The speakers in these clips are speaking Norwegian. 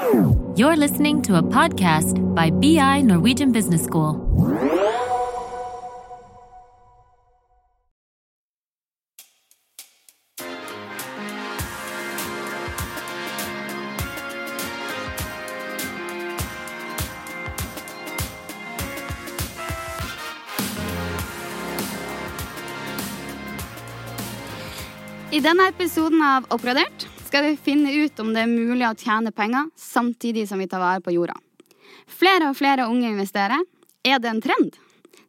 You're listening to a podcast by BI Norwegian Business School. I denne episoden av Oppgradert skal vi finne ut om det er mulig å tjene penger samtidig som vi tar vare på jorda. Flere og flere unge investerer. Er det en trend?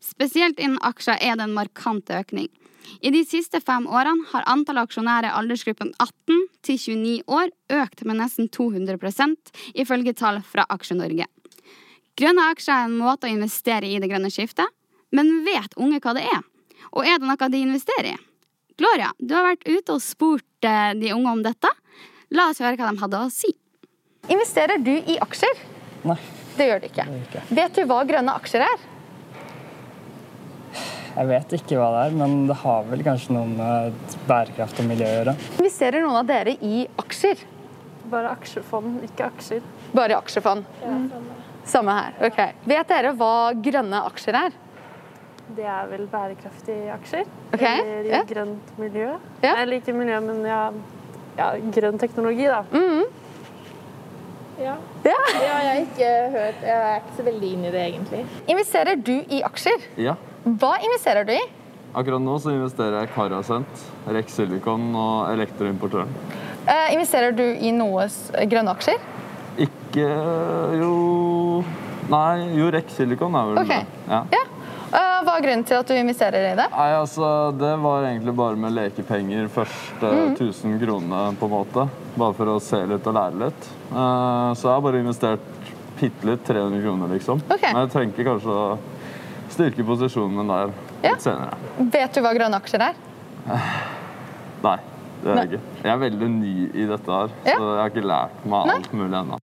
Spesielt innen aksjer er det en markant økning. I de siste fem årene har antall aksjonærer i aldersgruppen 18 til 29 år økt med nesten 200 ifølge tall fra Aksje-Norge. Grønne aksjer er en måte å investere i det grønne skiftet, men vet unge hva det er? Og er det noe de investerer i? Gloria, du har vært ute og spurt eh, de unge om dette. La oss høre hva de hadde å si. Investerer du i aksjer? Nei. Det gjør du ikke. ikke. Vet du hva grønne aksjer er? Jeg vet ikke hva det er, men det har vel kanskje noe med bærekraft og miljø å gjøre. Investerer noen av dere i aksjer? Bare aksjefond, ikke aksjer. Bare i aksjefond? Samme her. ok. Vet dere hva grønne aksjer er? Det er vel bærekraftige aksjer. Ok, Eller i ja. grønt miljø. Ja. Jeg liker miljø, men ja, ja grønn teknologi, da. Mhm. Ja. Ja. Har jeg ikke hørt. Jeg er ikke så veldig inn i det, egentlig. Investerer du i aksjer? Ja. Hva investerer du i? Akkurat nå så investerer jeg i Carasent, Rex Silicon og Elektroimportøren. Eh, investerer du i noe s- grønne aksjer? Ikke jo Nei, jo Rex Silicon er vel Ok. det. Ja. Eh, er grunnen til at du investerer i det? Nei, altså, Det var egentlig bare med lekepenger første Mm. 1000 kronene, på en måte. Bare for å se litt og lære litt. Eh, så jeg har bare investert bitte litt, 300 kroner, liksom. Okay. Men jeg tenker kanskje å styrke posisjonen min der Ja. litt senere. Vet du hva grønne aksjer er? Nei, det er jeg ikke. Jeg er veldig ny i dette her, Ja. så jeg har ikke lært meg alt mulig ennå.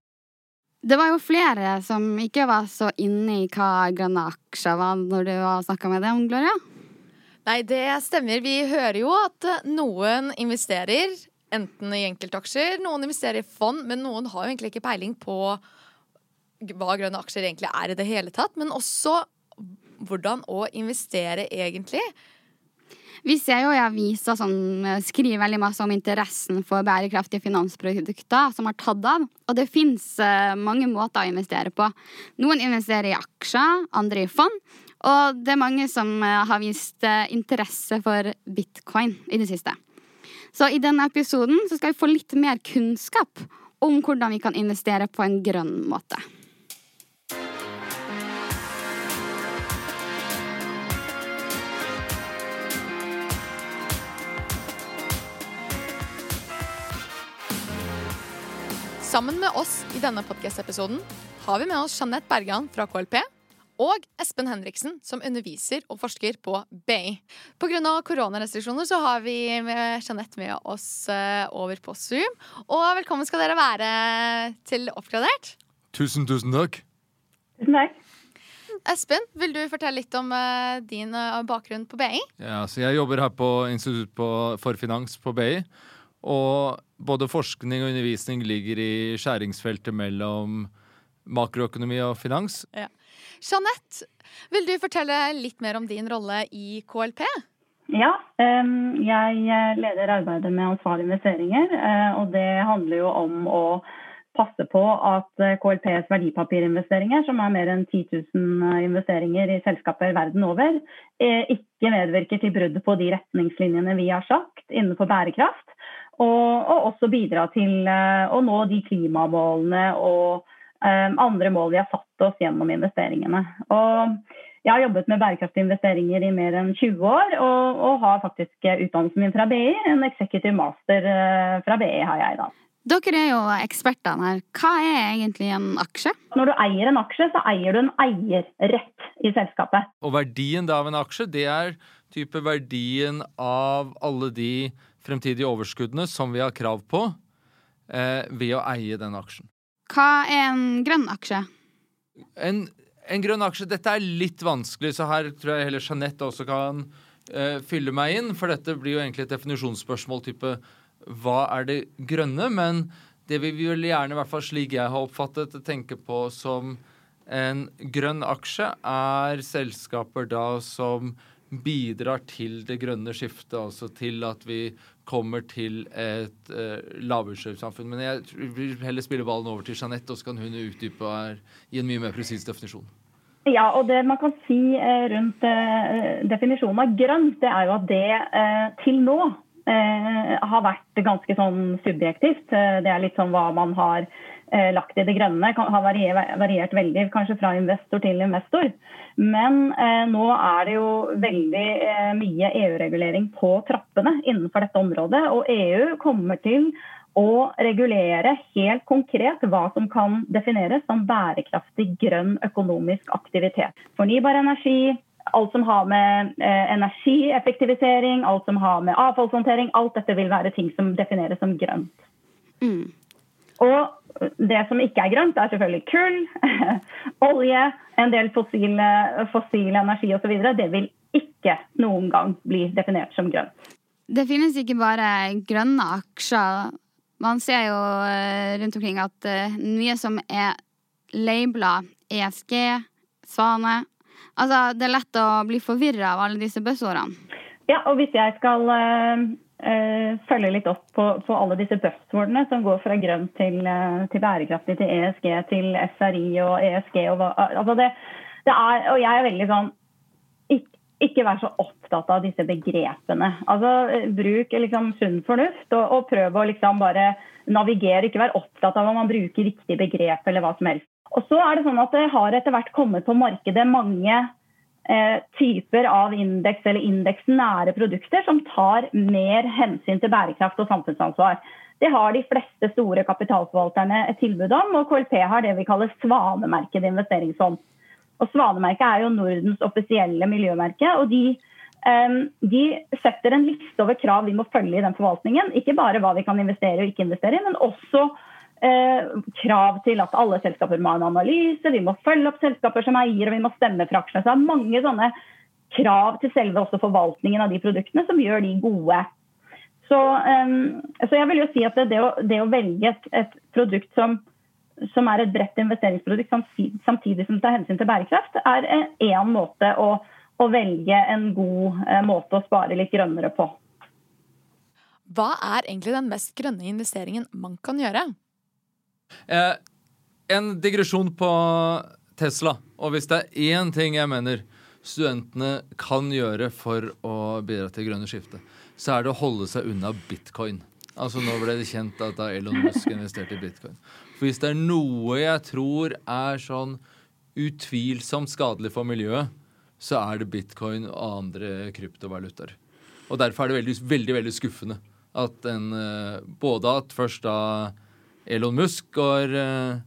Det var jo flere som ikke var så inne i hva grønne aksjer var når du snakka med dem, Gloria. Nei, det stemmer. Vi hører jo at noen investerer enten i enkeltaksjer, noen investerer i fond, men noen har jo egentlig ikke peiling på hva grønne aksjer egentlig er i det hele tatt. Men også hvordan å investere egentlig. Vi ser jo i aviser som eh, skriver veldig masse om interessen for bærekraftige finansprodukter som har tatt av. Og det fins mange måter å investere på. Noen investerer i aksjer, andre i fond. Og det er mange som eh, har vist eh, interesse for bitcoin i det siste. Så i denne episoden skal vi få litt mer kunnskap om hvordan vi kan investere på en grønn måte. Sammen med oss i denne podkast-episoden har vi med oss Jeanette Bergan fra KLP og Espen Henriksen, som underviser og forsker på BI. Pga. koronarestriksjoner så har vi med Jeanette med oss eh, over på Zoom. Og velkommen skal dere være til Oppgradert. Tusen, tusen takk. Tusen takk. Espen, vil du fortelle litt om eh, din eh, bakgrunn på BI? Ja, så jeg jobber her på Institutt for finans på BI. Og både forskning og undervisning ligger i skjæringsfeltet mellom makroøkonomi og finans. Jeanette, vil du fortelle litt mer om din rolle i KLP? Ja, jeg eh, leder arbeidet med ansvarlige investeringer. eh, Og det handler jo om å passe på at eh, KLPs verdipapirinvesteringer, som er mer enn 10 000 investeringer i selskaper verden over, eh, ikke medvirker til brudd på de retningslinjene vi har sagt innenfor bærekraft. Og, og også bidra til eh, å nå de klimamålene og eh, andre mål vi har satt oss gjennom investeringene. Og jeg har jobbet med bærekraftige investeringer i mer enn 20 år, og, og har faktisk eh, utdannelsen min fra BI. En executive master fra BI har jeg da. Dere er jo ekspertene her. Hva er egentlig en aksje? Når du eier en aksje, så eier du en eierrett i selskapet. Og verdien da av en aksje, det er type verdien av alle de fremtidige overskuddene som vi har krav på eh, ved å eie den aksjen. Hva er en grønn aksje? En, en grønn aksje Dette er litt vanskelig, så her tror jeg heller Jeanette også kan eh, fylle meg inn. For dette blir jo egentlig et definisjonsspørsmål type hva er det grønne? Men det vi vil gjerne, i hvert fall slik jeg har oppfattet det, tenke på som en grønn aksje, er selskaper da som bidrar til det grønne skiftet, altså til at vi kommer til et uh, lavutslippssamfunn. Men jeg vil heller spille ballen over til Jeanette, og så kan hun utdype her i en mye mer presis definisjon. Ja, og det man kan si uh, rundt uh, definisjonen av grønt, det er jo at det uh, til nå har vært ganske sånn subjektivt. Det er litt sånn hva man har lagt i det grønne. Kan, har variert, veldig, kanskje fra investor til investor. Men nå er det jo veldig mye EU-regulering på trappene innenfor dette området. Og EU kommer til å regulere helt konkret hva som kan defineres som bærekraftig grønn økonomisk aktivitet. Fornybar energi, alt som har med eh, energieffektivisering, alt som har med avfallshåndtering, alt dette vil være ting som defineres som grønt. Mm. Og det som ikke er grønt, er selvfølgelig kull, olje, en del fossil, fossil energi osv. Det vil ikke noen gang bli definert som grønt. Det finnes ikke bare grønne aksjer man ser jo eh, rundt omkring at uh, mye som er labela ESG, Svane Altså, det er lett å bli forvirra av alle disse buzzordene. Ja, og hvis jeg skal uh, følge litt opp på, på, alle disse buzzwordene som går fra grønt til, til, bærekraftig til ESG til SRI og ESG og Altså det, det er Og jeg er veldig sånn ikke vær så opptatt av disse begrepene. Altså, Bruk liksom sunn fornuft, og, og prøv å liksom bare navigere. Ikke være opptatt av om man bruker riktig begrep eller hva som helst. Og så er Det sånn at det har etter hvert kommet på markedet mange eh, typer av indeks eller indeksnære produkter som tar mer hensyn til bærekraft og samfunnsansvar. Det har de fleste store kapitalforvalterne et tilbud om, og KLP har det vi kaller svanemerket investeringsfond. Og Svanemerket er jo Nordens offisielle miljømerke. og de, um, de, setter en liste over krav vi må følge i den forvaltningen. Ikke bare hva vi kan investere og ikke investere i, men også uh, krav til at alle selskaper må ha en analyse, vi må følge opp selskaper som eier, og vi må stemme for aksjene. Så det er mange sånne krav til selve også forvaltningen av de produktene som gjør de gode. Så, um, så jeg vil jo si at det, å, det å velge et, et produkt som som er et bredt investeringsprodukt samtidig som det tar hensyn til bærekraft, er én måte å, å, velge en god eh, måte å spare litt grønnere på. Hva er egentlig den mest grønne investeringen man kan gjøre? Eh, en digresjon på Tesla. Og hvis det er én ting jeg mener studentene kan gjøre for å bidra til grønne skiftet, så er det å holde seg unna bitcoin. Altså Nå ble det kjent at da Elon Musk investerte i bitcoin. For hvis det er noe jeg tror er sånn utvilsomt skadelig for miljøet, så er det bitcoin og andre kryptovalutaer. Og derfor er det veldig, veldig, veldig skuffende at en eh, Både at først da Elon Musk går eh,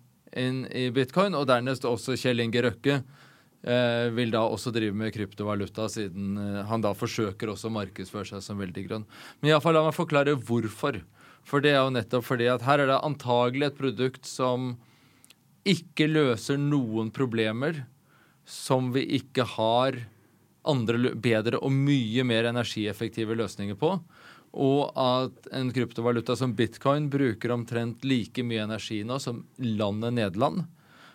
inn i bitcoin, og dernest også Kjell Inge Røkke eh, vil da også drive med kryptovaluta, siden han da forsøker også å markedsføre seg som veldig grønn. Men iallfall la meg forklare hvorfor. For det er jo nettopp fordi at her er det antagelig et produkt som ikke løser noen problemer som vi ikke har andre bedre og mye mer energieffektive løsninger på. Og at en kryptovaluta som bitcoin bruker omtrent like mye energi nå som landet Nederland.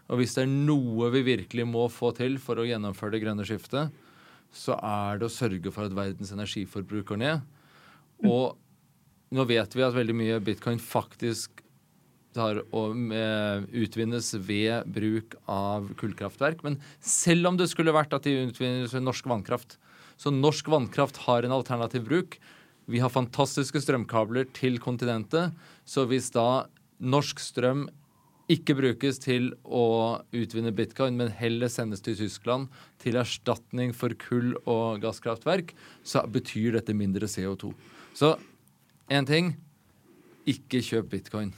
Og hvis det er noe vi virkelig må få til for å gjennomføre det grønne skiftet, så er det å sørge for at verdens energiforbruk går ned. Og nå vet vi at veldig mye bitcoin faktisk tar og eh, utvinnes ved bruk av kullkraftverk. Men selv om det skulle vært at de utvinnes ved norsk vannkraft, så norsk vannkraft har en alternativ bruk. Vi har fantastiske strømkabler til kontinentet. Så hvis da norsk strøm ikke brukes til å utvinne bitcoin, men heller sendes til Tyskland til erstatning for kull- og gasskraftverk, så betyr dette mindre CO2. Så én ting ikke kjøp bitcoin.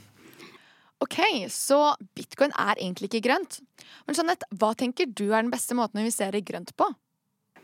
Ok, så bitcoin er egentlig ikke grønt. Men Jeanette, hva tenker du er den beste måten å investere grønt på?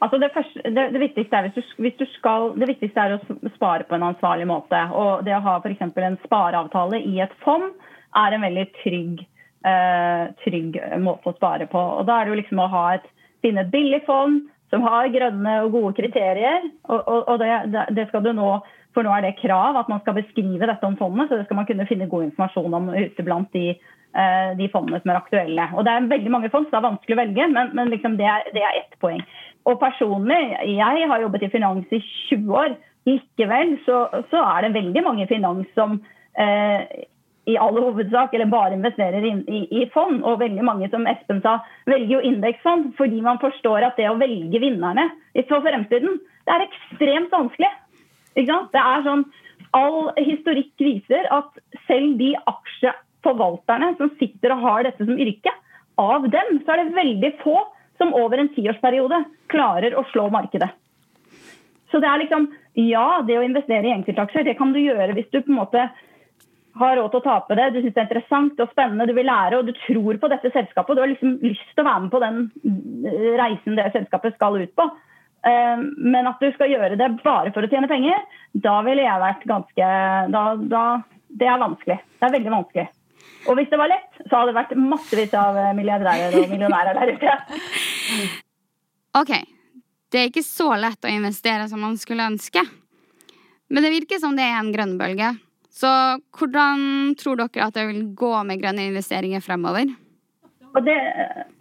Altså det, første, det, det, viktigste hvis du, hvis du skal, det viktigste er å spare på en ansvarlig måte. Og det å ha f.eks. en spareavtale i et fond er en veldig trygg, eh, trygg måte å spare på. Og Da er det jo liksom å et, finne et billig fond som har grønne og gode kriterier. Og, og, og det, det, skal du nå For nå er det krav at man skal beskrive dette om fondet, så det skal man kunne finne god informasjon om ute blant de, eh, de fondene som er aktuelle. Og Det er veldig mange fond, så det er vanskelig å velge, men, men liksom det, er, det er ett poeng. Og personlig, jeg har jobbet i finans i 20 år. Likevel så, så er det veldig mange i finans som eh, i all hovedsak, eller bare investerer i, i, i, fond. Og veldig mange, som Espen sa, velger jo indeksfond fordi man forstår at det å velge vinnerne for fremtiden, det er ekstremt vanskelig. Det er sånn, All historikk viser at selv de aksjeforvalterne som sitter og har dette som yrke, av dem så er det veldig få som over en tiårsperiode klarer å slå markedet. Så det er liksom Ja, det å investere i enkeltaksjer, det kan du gjøre hvis du på en måte har råd til å tape det, du syns det er interessant og spennende, du vil lære og du tror på dette selskapet. Du har liksom lyst til å være med på den reisen det selskapet skal ut på. Eh, men at du skal gjøre det bare for å tjene penger, da ville jeg vært ganske da, da, Det er vanskelig. Det er veldig vanskelig. Og hvis det var lett, så hadde det vært massevis av milliardærer og millionærer der ute. OK. Det er ikke så lett å investere som man skulle ønske. Men det virker som det er en grønn bølge. Så hvordan tror dere at det vil gå med grønne investeringer fremover? Det,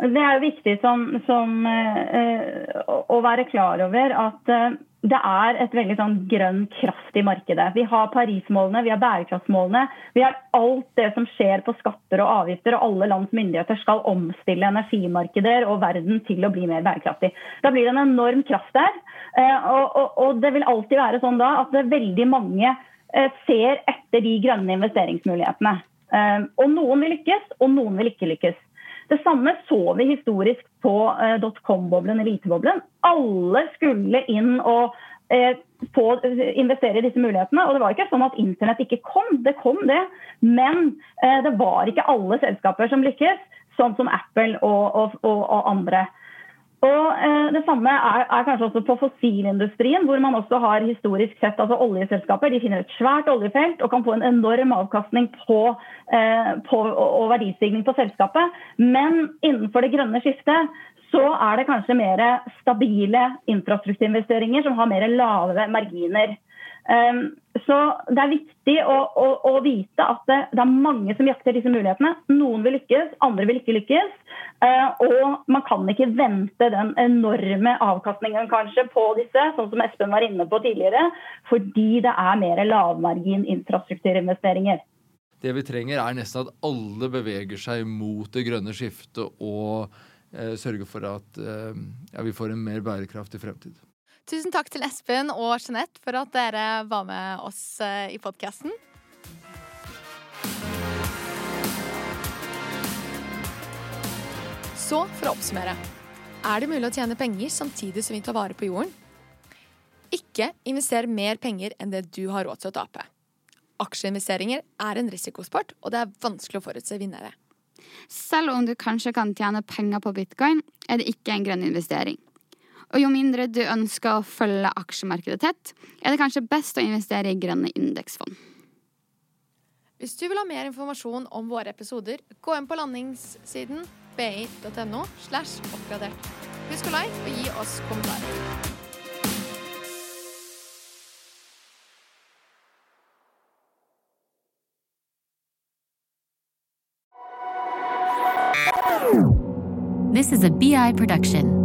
det, er viktig som, som, eh, å være klar over at eh, det er et veldig sånn grønn kraft i markedet. Vi har Paris-målene, vi har bærekraftsmålene. Vi har alt det som skjer på skatter og avgifter, og alle lands myndigheter skal omstille energimarkeder og verden til å bli mer bærekraftig. Da blir det en enorm kraft der. Eh, og, og, og det vil alltid være sånn da at veldig mange Eh, ser etter de grønne investeringsmulighetene. Eh, og noen vil lykkes, og noen vil ikke lykkes. Det samme så vi historisk på eh, dotcom-boblen, eliteboblen. Alle skulle inn og få investere i disse mulighetene. Og det var ikke sånn at internett ikke kom, det kom det. Men det var ikke alle selskaper som lykkes, sånn som Apple og, og, og, og andre. Og eh, Det samme er, er, kanskje også på fossilindustrien, hvor man også har historisk sett altså oljeselskaper. De finner et svært oljefelt og kan få en enorm avkastning på, eh, på, og verdistigning på selskapet. Men innenfor det grønne skiftet så er det kanskje mer stabile infrastrukturinvesteringer som har mer lave marginer. Um, så det er viktig å, å, å vite at det, det, er mange som jakter disse mulighetene. Noen vil lykkes, andre vil ikke lykkes. Uh, og man kan ikke vente den enorme avkastningen kanskje på disse, sånn som Espen var inne på tidligere, fordi det er mer lavmargin infrastrukturinvesteringer. Det vi trenger, er nesten at alle beveger seg mot det grønne skiftet og eh, sørger for at eh, ja, vi får en mer bærekraftig fremtid. Tusen takk til Espen og Jeanette for at dere var med oss eh, i podkasten. Så for å oppsummere. Er det mulig å tjene penger samtidig som vi tar vare på jorden? Ikke invester mer penger enn det du har råd til å tape. Aksjeinvesteringer er en risikosport, og det er vanskelig å forutse vinnere. Selv om du kanskje kan tjene penger på bitcoin, er det ikke en grønn investering. Og jo mindre du ønsker å følge aksjemarkedet tett, er det kanskje best å investere i grønne indeksfond. Hvis du vil ha mer informasjon om våre episoder, gå inn på landingssiden bi.no. slash oppgradert. Husk å like og gi oss kommentarer. This is a BI production.